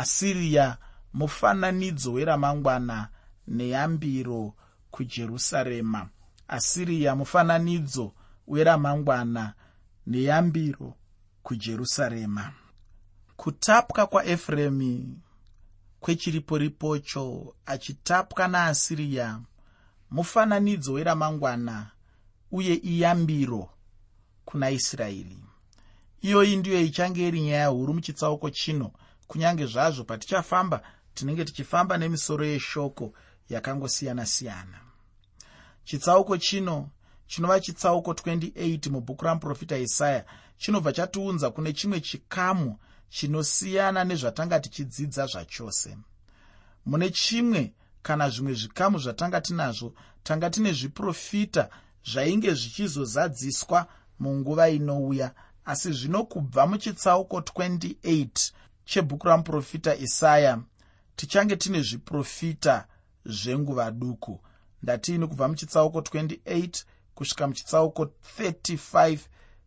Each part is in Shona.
asiriya mufananidzo weramangwana neyambiro kujerusarema. Asiriya mufananidzo weramangwana neyambiro kujerusarema. Kutapwa kwaefuremi kwechiriporipocho achitapwa naasiriya mufananidzo weramangwana uye iyambiro kuna israeri. Iyoyi ndiyo ichange iri nyaya huru muchitsauko chino kunyange zvazvo patichafamba tinenge tichifamba nemisoro yeshoko yakangosiyana-siyana. Chitsauko chino chinova chitsauko 28 mubhuku ramuprofita isaya chinobva chatiunza kune chimwe chikamu chinosiyana nezvatanga tichidzidza zvachose. Mune chimwe kana zvimwe zvikamu zvatanga tinazvo tanga tine zviprofita zvainge zvichizozadziswa munguva inouya asi zvino kubva muchitsauko 28 chebhuku ramuprofita isaya tichange tine zviprofita zvenguva duku. Ndatiini kubva muchitsauko 28 kusvika muchitsauko 35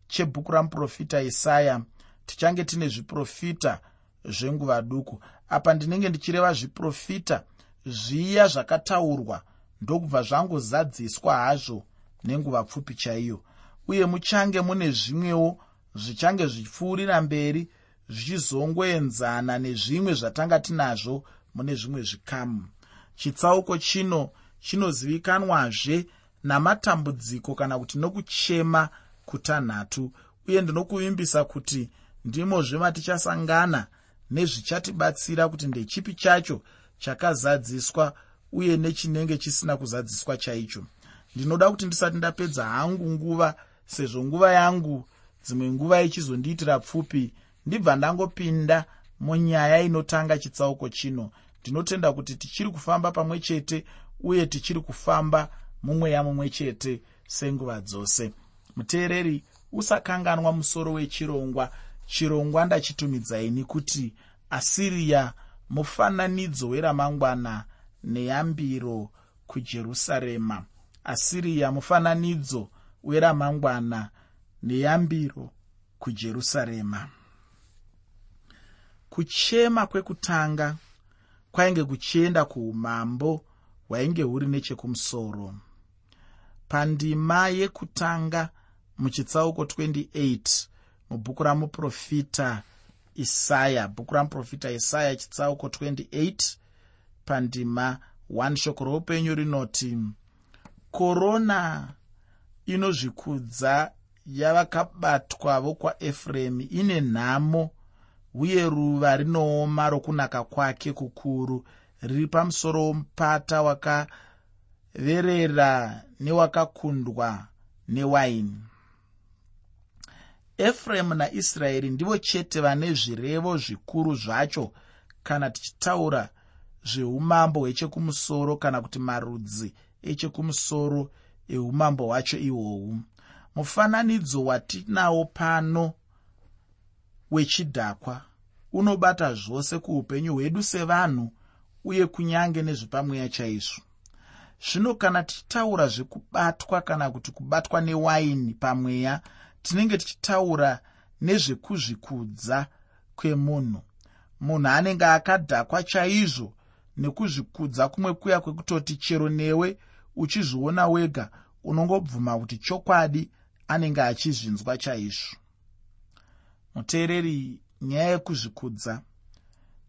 chebhuku ramuprofita isaya tichange tine zviprofita zvenguva duku. Apa ndinenge ndichireva zviprofita zviya zvakataurwa ndokubva zvangozadziswa hazvo nenguva pfupi chaiyo. Uye muchange mune zvimwewo zvichange zvipfuurira mberi zvichizongoenzana nezvimwe zvatanga tinazvo mune zvimwe zvikamu. Chitsauko chino chinozivikanwazve namatambudziko kana kuti nokuchema kutanhatu uye ndinokuvimbisa kuti ndimozve matichasangana nezvichatibatsira kuti ndechipi chacho chakazadziswa uye nechinenge chisina kuzadziswa chaicho. Ndinoda kuti ndisati ndapedza hangu nguva sezvo nguva yangu dzimwe nguva ichizondiitira pfupi ndibva ndangopinda munyaya inotanga chitsauko chino. Ndinotenda kuti tichiri kufamba pamwe chete uye tichiri kufamba mumweya mumwe chete senguva dzose. Muteereri usakanganwa musoro wechirongwa. Chirongwa ndachitumidzaini kuti asiriya mufananidzo weramangwana neyambiro kujerusarema. Asiriya mufananidzo weramangwana neyambiro kujerusarema kuchema kwekutanga kwainge kuchienda kuumambo hwainge huri nechekumusoro. Pandima yekutanga muchitsauko 28 mubhuku ramuprofita isaya bhuku ramuprofita isaya chitsauko 28 pandima 1 shoko roupenyu rinoti korona inozvikudza yavakabatwa vokwaefuremi ine nhamo uye ruva rinooma rokunaka kwake kukuru riri pamusoro womupata wakaverera newakakundwa newaini. Efuremu naisraeri ndivo chete vane zvirevo zvikuru zvacho kana tichitaura zveumambo hwechekumusoro kana kuti marudzi echekumusoro eumambo hwacho ihwohwu mufananidzo watinawo pano wechidhakwa unobata zvose kuupenyu hwedu sevanhu uye kunyange nezvepamweya chaizvo. Zvino kana tichitaura zvekubatwa kana kuti kubatwa newaini pamweya tinenge tichitaura nezvekuzvikudza kwemunhu. Munhu anenge akadhakwa chaizvo nekuzvikudza kumwe kuya kwekutoti chero newe uchizviona wega unongobvuma kuti chokwadi anenge achizvinzwa chaizvo muteereri nyaya yekuzvikudza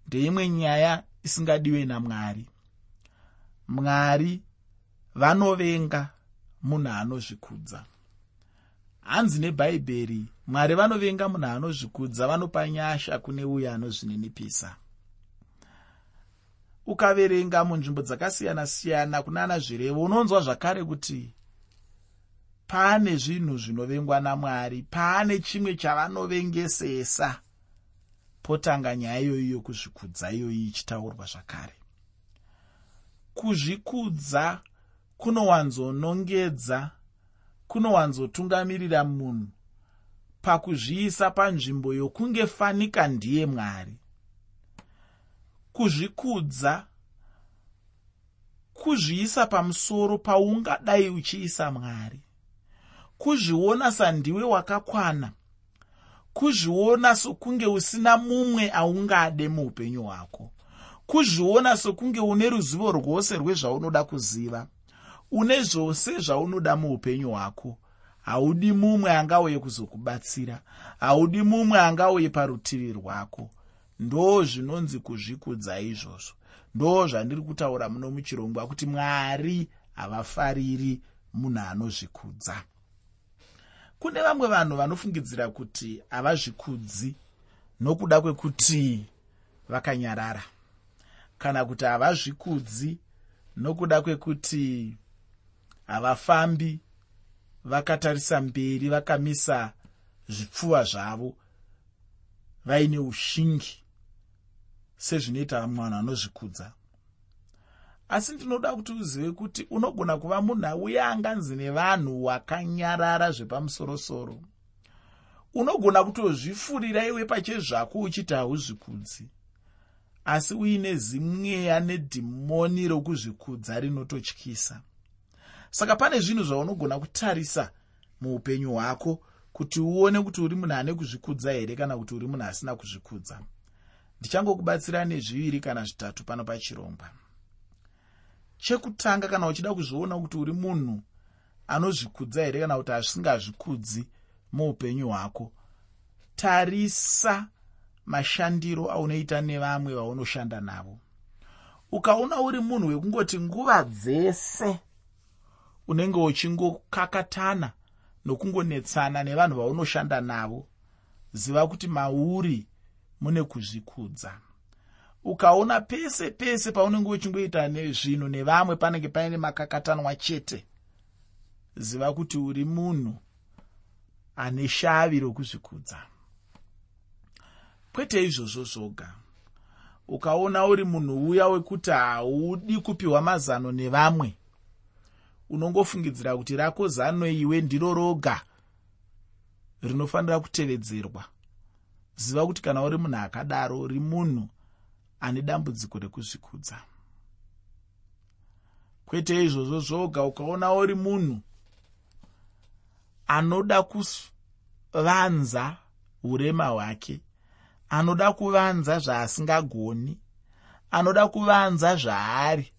ndeimwe nyaya isingadiwe namwari. Mwari vanovenga munhu anozvikudza. Hanzi nebhaibheri mwari vanovenga munhu anozvikudza vanopa nyasha kune uyo anozvininipisa. Ukaverenga munzvimbo dzakasiyana-siyana kunana zvirevo unonzwa zvakare kuti paane zvinhu zvinovengwa namwari paane chimwe chavanovengesesa. Potanga nyaya iyoyi yokuzvikudza iyoyi ichitaurwa zvakare. Kuzvikudza kunowanzonongedza kunowanzotungamirira munhu. Pakuzviisa panzvimbo yokunge fanika ndiye mwari. Kuzvikudza kuzviisa pamusoro paungadai uchiisa mwari kuzviona sandiwe wakakwana kuzviona sokunge usina mumwe aungade muupenyu hwako kuzviona sokunge une ruzivo rwose rwezvaunoda kuziva une zvose zvaunoda muupenyu hwako. Haudi mumwe angauye kuzokubatsira haudi mumwe angauye parutivi rwako. Ndo zvinonzi kuzvikudza izvozvo ndo zvandiri kutaura muno muchirongwa kuti mwari havafariri munhu anozvikudza kune vamwe vanhu vanofungidzira kuti havazvikudzi nokuda kwekuti vakanyarara. Kana kuti havazvikudzi nokuda kwekuti havafambi vakatarisa mberi vakamisa zvipfuwa zvavo vaine ushingi sezvinoita vamwe vanhu vanozvikudza asi ndinoda kuti uzive kuti unogona kuva munhu auya anganzi nevanhu wakanyarara zvepamusorosoro. Unogona kutozvifurira iwe pachezvako uchiti hauzvikudzi asi uine zimweya nedhimoni rokuzvikudza rinototyisa. Saka pane zvinhu zvaunogona kutarisa muupenyu hwako kuti uone kuti uri munhu ane kuzvikudza here kana kuti uri munhu asina kuzvikudza. Ndichangokubatsira nezviviri kana zvitatu pano pachirongwa chekutanga kana uchida kuzviona kuti uri munhu anozvikudza here kana kuti asingazvikudzi muupenyu hwako tarisa mashandiro aunoita nevamwe vaunoshanda navo. Ukaona uri munhu wekungoti nguva dzese unenge uchingokakatana nokungonetsana nevanhu vaunoshanda navo ziva kuti mauri mune kuzvikudza ukaona pese pese paunenge uchingoita nezvinhu nevamwe panenge paine makakatanwa chete ziva kuti uri munhu ane shavi rokuzvikudza. Kwete izvozvo zvoga. Ukaona uri munhu uya wekuti haudi kupiwa mazano nevamwe unongofungidzira kuti rako zano iwe ndiro roga rinofanira kutevedzerwa. Ziva kuti kana uri munhu akadaro uri munhu ane dambudziko rekuzvikudza. Kwete izvozvo zvoga ukaona uri munhu anoda kuvanza urema hwake anoda kuvanza zvaasingagoni anoda kuvanza zvaari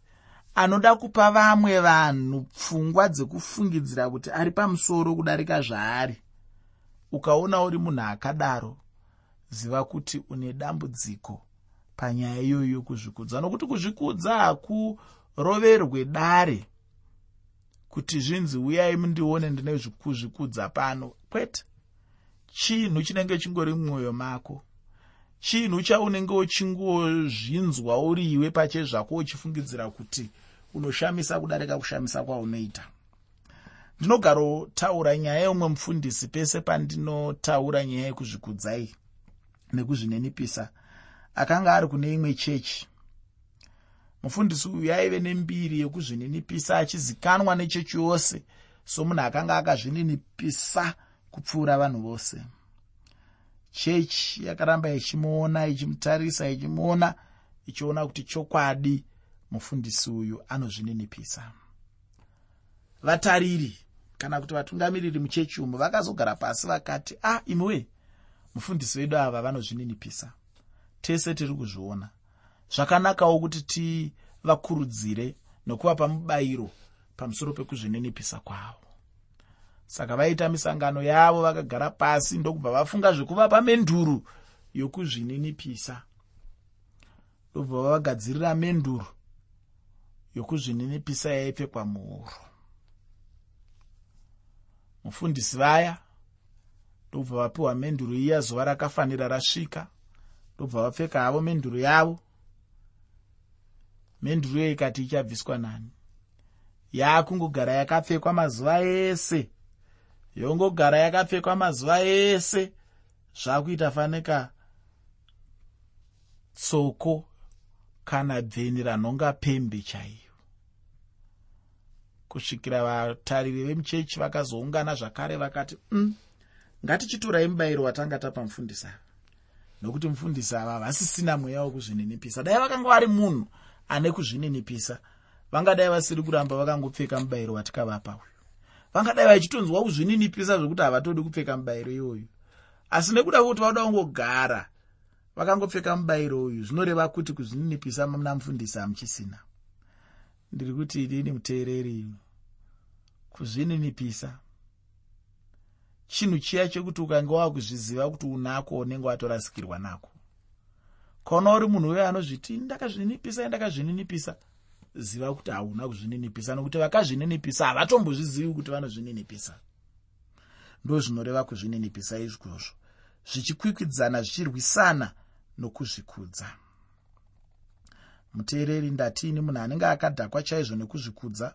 anoda kupa vamwe vanhu pfungwa dzekufungidzira kuti ari pamusoro kudarika zvaari. Ukaona uri munhu akadaro ziva kuti une dambudziko panyaya iyoyo yokuzvikudza nokuti kuzvikudza hakuroverwe dare kuti zvinzi uyai mundione ndine kuzvikudza pano. Kwete? Chinhu chinenge chingori mumwoyo mako. Chinhu chaunenge uchingozvinzwa uri iwe pachezvako uchifungidzira kuti unoshamisa kudarika kushamisa kwaunoita. Ndinogarotaura nyaya yeumwe mufundisi pese pandinotaura nyaya yekuzvikudzai nekuzvininipisa akanga ari kune imwe chechi. Mufundisi uyu aive nembiri yekuzvininipisa achizikanwa nechechi yose somunhu akanga akazvininipisa kupfuura vanhu vose. Chechi yakaramba ichimuona ichimutarisa ichimuona ichiona kuti chokwadi mufundisi uyu anozvininipisa. Vatariri kana kuti vatungamiriri muchechi umo vakazogara pasi vakati a ah, imiwe mufundisi vedu ava vanozvininipisa tese tiri kuzviona. Zvakanakawo kuti tivakurudzire nokuvapa mubayiro pamusoro pekuzvininipisa kwavo. Saka vaita misangano yavo vakagara pasi ndokubva vafunga zvekuvapa menduru yokuzvininipisa. Ndobva vavagadzirira menduru yokuzvininipisa yaipfekwa muhuro. Mufundisi vaya ndobva vapiwa menduru iya zuva rakafanira rasvika ndobva vapfeka havo menduru yavo. Menduru iyo ikati ichabviswa nani. Yaakungogara yakapfekwa mazuva ese. Yongogara yakapfekwa mazuva ese. Zvakuita faneka tsoko kana bveni ranhonga pembe chaiyo. Kusvikira vatariri vemuchechi vakazoungana zvakare vakati mm, ngatichitorai mubayiro watanga tapa mufundisi ava nokuti mufundisi ava vasisina mweya wokuzvininipisa dai vakanga vari munhu ane kuzvininipisa vangadai vasiri kuramba vakangopfeka mubayiro watikavapa uyu. Vangadai vachitonzwa kuzvininipisa zvokuti havatodi kupfeka mubayiro iyoyo asi nekuda kwekuti vauda kungogara vakangopfeka mubayiro uyu zvinoreva kuti kuzvininipisa muna mufundisi hamuchisina. Ndiri kuti inini muteereri kuzvininipisa chinhu chiya chekuti ukange wakuzviziva kuti unako unenge watorasikirwa nako. Kaona uri munhu uyo anozviti ndakazvininipisa ndakazvininipisa. Ziva kuti hauna kuzvininipisa nokuti vakazvininipisa havatombozvizivi kuti vanozvininipisa. Ndo zvinoreva kuzvininipisa izvozvo. Zvichikwikwidzana zvichirwisana nokuzvikudza. Muteereri ndatiini munhu anenge akadhakwa chaizvo nekuzvikudza.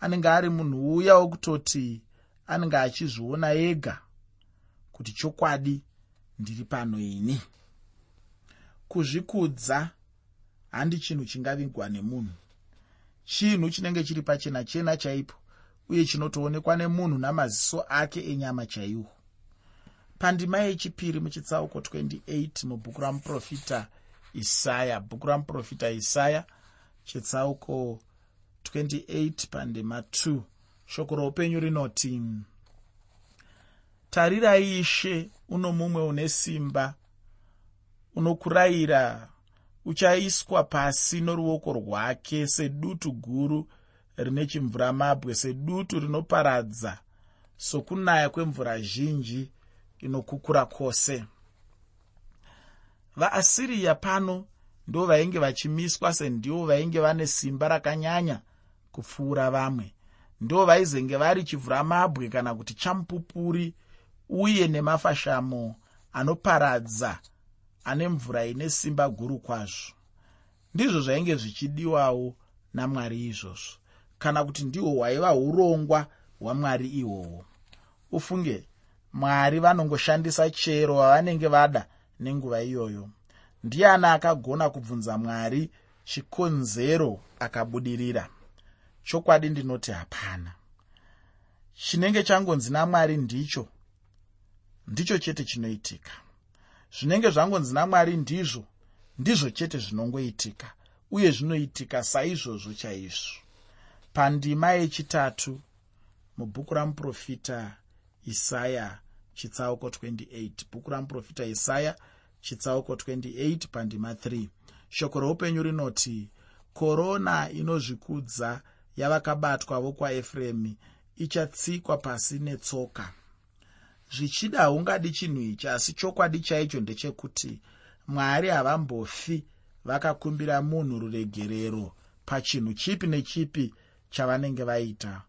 Anenge ari munhu uya wokutoti anenge achizviona ega kuti chokwadi ndiri pano ini. Kuzvikudza handi chinhu chingavigwa nemunhu. Chinhu chinenge chiri pachena chena chaipo uye chinotoonekwa nemunhu namaziso ake enyama chaiwo. Pandima yechipiri muchitsauko 28 mubhuku ramuprofita isaya bhuku ramuprofita isaya chitsauko 28 pandima 2 shoko roupenyu rinoti tarirai ishe uno mumwe une simba unokurayira uchaiswa pasi noruoko rwake sedutu guru rine chimvuramabwe sedutu rinoparadza sokunaya kwemvura zhinji inokukura kwose. Vaasiriya pano ndo vainge vachimiswa sendivo vainge vane simba rakanyanya kupfuura vamwe ndo vaizenge vari chivhuramabwe kana kuti chamupupuri uye nemafashamo anoparadza ane mvura ine simba guru kwazvo. Ndizvo zvainge zvichidiwawo namwari izvozvo kana kuti ndihwo hwaiva urongwa hwamwari ihwohwo ufunge mwari vanongoshandisa chero vavanenge vada nenguva iyoyo. Ndiani akagona kubvunza mwari chikonzero akabudirira chokwadi ndinoti hapana. Chinenge changonzi namwari ndicho ndicho chete chinoitika. Zvinenge zvangonzi namwari ndizvo ndizvo chete zvinongoitika uye zvinoitika saizvozvo chaizvo. Pandima yechitatu mubhuku ramuprofita isaya chitsauko 28 bhuku ramuprofita isaya chitsauko 28 pandima 3 shoko roupenyu rinoti korona inozvikudza yavakabatwa vokwaefuremi ichatsikwa pasi netsoka. Zvichida haungadi chinhu ichi asi chokwadi chaicho ndechekuti mwari havambofi vakakumbira munhu ruregerero pachinhu chipi nechipi chavanenge vaita.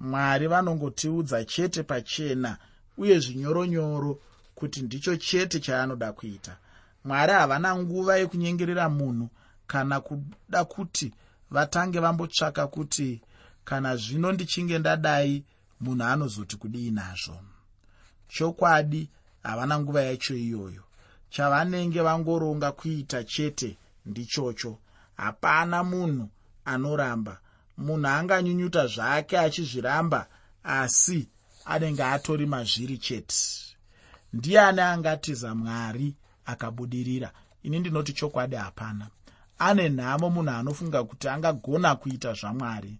Mwari vanongotiudza chete pachena uye zvinyoronyoro kuti ndicho chete chaanoda kuita. Mwari havana nguva yekunyengerera munhu kana kuda kuti vatange vambotsvaka kuti kana zvino ndichinge ndadai munhu anozoti kudii nazvo. Chokwadi havana nguva yacho iyoyo. Chavanenge vangoronga kuita chete ndichocho. Hapana munhu anoramba. Munhu anganyunyuta zvake achizviramba asi anenge atori mazviri chete. Ndiani angatiza mwari akabudirira? Ini ndinoti chokwadi hapana ane nhamo munhu anofunga kuti angagona kuita zvamwari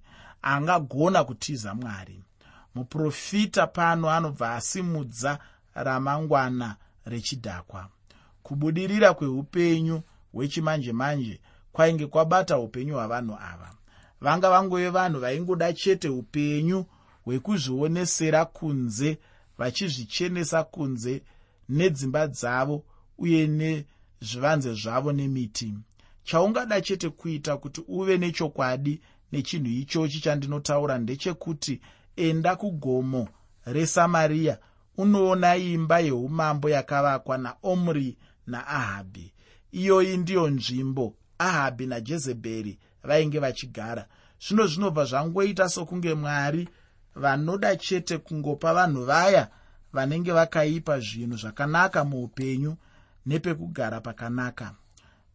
angagona kutiza mwari. Muprofita pano anobva asimudza ramangwana rechidhakwa. Kubudirira kweupenyu hwechimanje manje kwainge kwabata upenyu hwavanhu ava. Vanga vangove vanhu vaingoda chete upenyu hwekuzvionesera kunze vachizvichenesa kunze nedzimba dzavo uye nezvivanze zvavo nemiti chaungada chete kuita kuti uve nechokwadi nechinhu ichochi chandinotaura ndechekuti enda kugomo resamariya unoona imba yeumambo yakavakwa naomri naahabhi. Iyoyi ndiyo nzvimbo ahabhi najezebheri vainge vachigara. Zvino zvinobva zvangoita sokunge mwari vanoda chete kungopa vanhu vaya vanenge vakaipa zvinhu zvakanaka muupenyu nepekugara pakanaka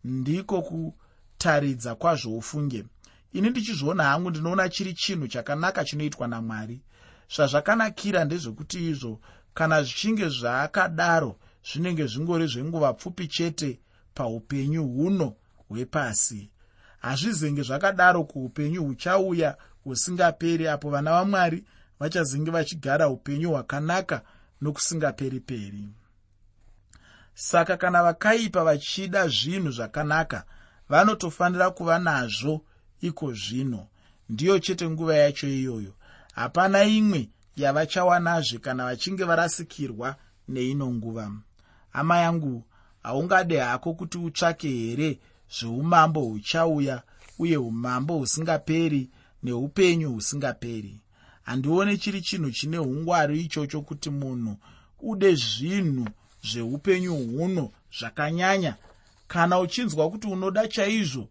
ndiko kutaridza kwazvo ufunge. Ini ndichizviona hangu ndinoona chiri chinhu chakanaka chinoitwa namwari. Zvazvakanakira ndezvekuti izvo kana zvichinge zvaakadaro zvinenge zvingori zvenguva pfupi chete paupenyu huno hwepasi. Hazvizenge zvakadaro kuupenyu huchauya husingaperi apo vana vamwari vachazenge vachigara upenyu hwakanaka nokusingaperi peri saka kana vakaipa vachida zvinhu zvakanaka vanotofanira kuva nazvo iko zvino. Ndiyo chete nguva yacho iyoyo. Hapana imwe yavachawanazve kana vachinge varasikirwa neino nguva. Hama yangu haungade hako kuti utsvake here zveumambo huchauya uye umambo husingaperi neupenyu husingaperi? Handione chiri chinhu chine ungwari ichocho kuti munhu ude zvinhu zveupenyu huno zvakanyanya. Kana uchinzwa kuti unoda chaizvo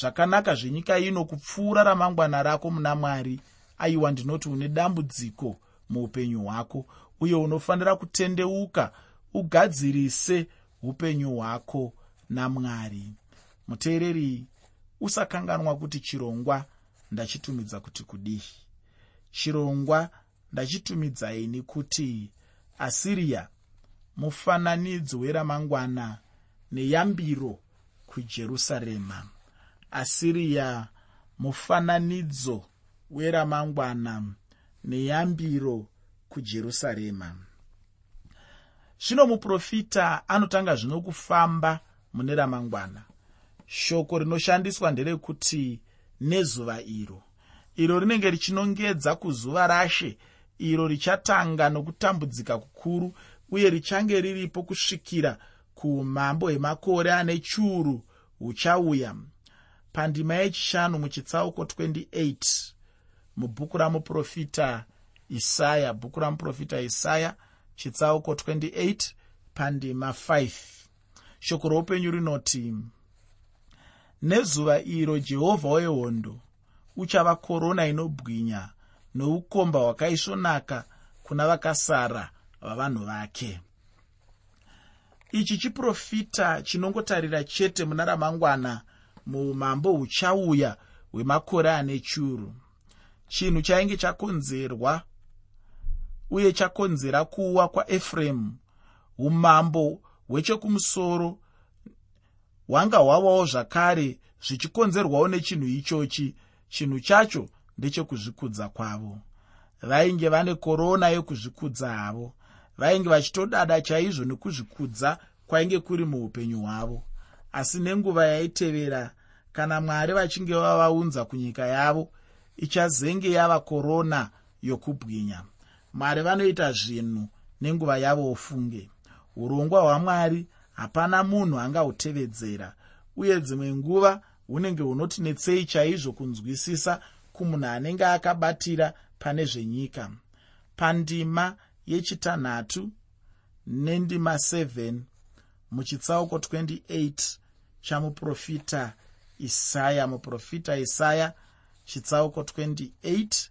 zvakanaka zvenyika ino kupfuura ramangwana rako muna mwari. Aiwa ndinoti une dambudziko muupenyu hwako uye unofanira kutendeuka ugadzirise upenyu hwako namwari muteereri usakanganwa kuti chirongwa ndachitumidza kuti kudii? Chirongwa ndachitumidzaini kuti asiriya mufananidzo weramangwana neyambiro kujerusarema. Asiriya mufananidzo weramangwana neyambiro kujerusarema. Zvino muprofita anotanga zvino kufamba mune ramangwana. Shoko rinoshandiswa nderekuti nezuva iro. Iro rinenge richinongedza kuzuva rashe. Iro richatanga nokutambudzika kukuru uye richange riripo kusvikira kuumambo hwemakore ane chiuru huchauya. Pandima yechishanu muchitsauko 28 mubhuku ramuprofita isaya bhuku ramuprofita isaya chitsauko 28 pandima 5 shoko roupenyu rinoti nezuva iro jehovha wehondo uchava korona inobwinya noukomba hwakaisvonaka kuna vakasara vavanhu vake. Ichi chiprofita chinongotarira chete muna ramangwana muumambo huchauya hwemakore ane churu. Chinhu chainge chakonzerwa uye chakonzera kuwa kwaefuremu umambo hwechekumusoro. Hwanga hwavawo zvakare zvichikonzerwawo nechinhu ichochi. Chinhu chacho ndechekuzvikudza kwavo. Vainge vane korona yekuzvikudza havo vainge vachitodada chaizvo nekuzvikudza kwainge kuri muupenyu hwavo. Asi nenguva yaitevera kana mwari vachinge vavaunza kunyika yavo ichazenge yava korona yokubwinya. Mwari vanoita zvinhu nenguva yavo ofunge. Urongwa hwamwari hapana munhu angahutevedzera uye dzimwe nguva hunenge hunotinetsei chaizvo kunzwisisa kumunhu anenge akabatira pane zvenyika. Pandima yechitanhatu nendima 7 muchitsauko 28 chamuprofita isaya muprofita isaya chitsauko 28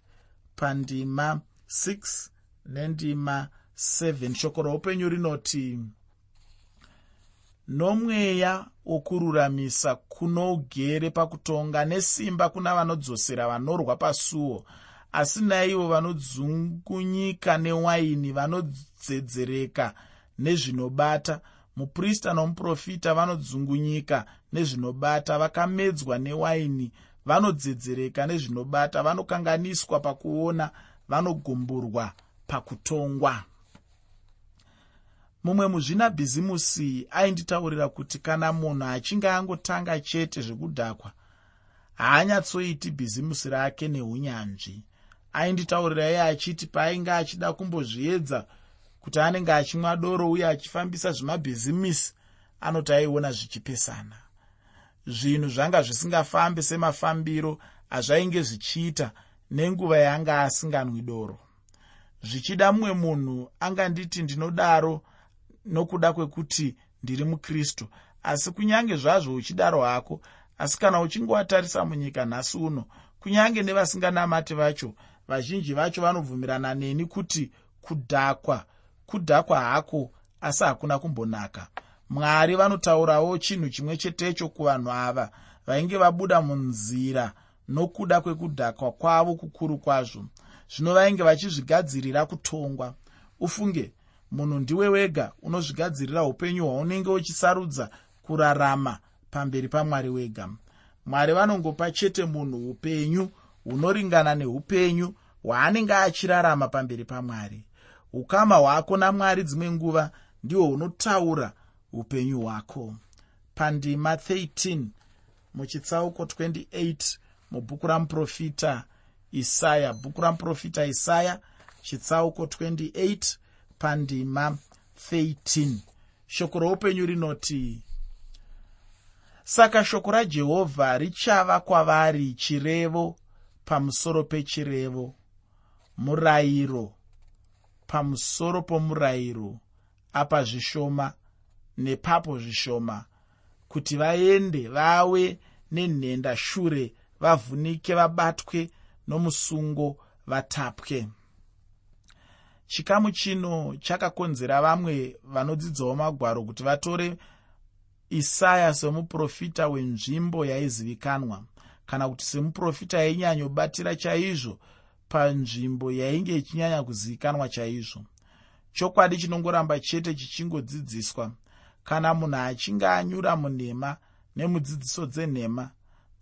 pandima 6 nendima 7 shoko roupenyu rinoti nomweya wokururamisa kunougere pakutonga nesimba kuna vanodzosera vanorwa pasuo asi naivo vanodzungunyika newaini vanodzedzereka nezvinobata. Muprista nomuprofita vanodzungunyika nezvinobata vakamedzwa newaini vanodzedzereka nezvinobata vanokanganiswa pakuona vanogumburwa pakutongwa. Mumwe muzvinabhizimusi ainditaurira kuti kana munhu achinge angotanga chete zvekudhakwa haanyatsoiti bhizimusi rake neunyanzvi ainditaurira iye achiti paainge achida kumbozviedza kuti anenge achimwa doro uye achifambisa zvemabhizimisi anoti aiona zvichipesana. Zvinhu zvanga zvisingafambi semafambiro azvainge zvichiita nenguva yaanga asinganwi doro. Zvichida mumwe munhu anganditi ndinodaro nokuda kwekuti ndiri mukristu asi kunyange zvazvo uchidaro hako asi kana uchinge watarisa munyika nhasi uno kunyange nevasinganamati vacho vazhinji vacho vanobvumirana neni kuti kudhakwa kudhakwa hako asi hakuna kumbonaka. Mwari vanotaurawo chinhu chimwe chetecho kuvanhu ava vainge vabuda munzira nokuda kwekudhakwa kwavo kukuru kwazvo. Zvino vainge vachizvigadzirira kutongwa. Ufunge munhu ndiwe wega unozvigadzirira upenyu hwaunenge uchisarudza kurarama pamberi pamwari wega. Mwari vanongopa chete munhu upenyu hunoringana neupenyu hwaanenge achirarama pamberi pamwari. Ukama hwako namwari dzimwe nguva ndihwo hunotaura upenyu hwako. Pandima 13 muchitsauko 28 mubhuku ramuprofita isaya. Bhuku ramuprofita isaya chitsauko 28 pandima 13 shoko roupenyu rinoti saka shoko rajehovha richava kwavari chirevo pamusoro pechirevo murayiro. Pamusoro pomurayiro apa zvishoma nepapo zvishoma kuti vaende vawe nenhenda shure vavhunike vabatwe nomusungo vatapwe. Chikamu chino chakakonzera vamwe vanodzidzawo magwaro kuti vatore isaya semuprofita wenzvimbo yaizivikanwa kana kuti semuprofita yainyanyobatira chaizvo panzvimbo yainge ichinyanya kuzivikanwa chaizvo. Chokwadi chinongoramba chete chichingodzidziswa. Kana munhu achinge anyura munhema nemudzidziso dzenhema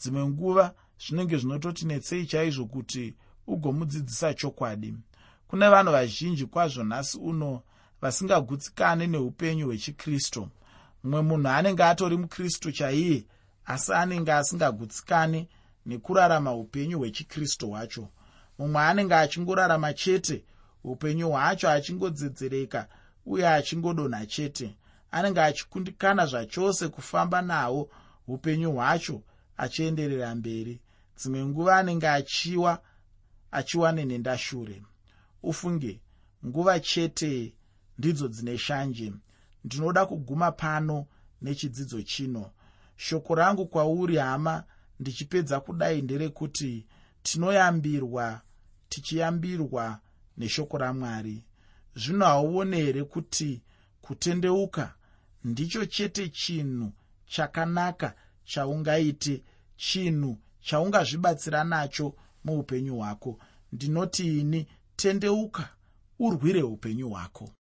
dzimwe nguva zvinenge zvinototi netsei chaizvo kuti ugomudzidzisa chokwadi. Kune vanhu vazhinji kwazvo nhasi uno vasingagutsikane neupenyu hwechikristu. Mumwe munhu anenge atori mukristu chaiye asi anenge asingagutsikane nekurarama upenyu hwechikristu hwacho. Mumwe anenge achingorarama chete upenyu hwacho achingodzedzereka uye achingodonha chete. Anenge achikundikana zvachose kufamba nahwo upenyu hwacho achienderera mberi. Dzimwe nguva anenge achiwa achiwa nenhendashure ufunge nguva chete ndidzo dzine shanje. Ndinoda kuguma pano nechidzidzo chino shoko rangu kwauri hama ndichipedza kudai nderekuti tinoyambirwa tichiyambirwa neshoko ramwari. Zvino hauone here kuti kutendeuka ndicho chete chinhu chakanaka chaungaite chinhu chaungazvibatsira nacho muupenyu hwako. Ndinoti ini tendeuka urwire upenyu hwako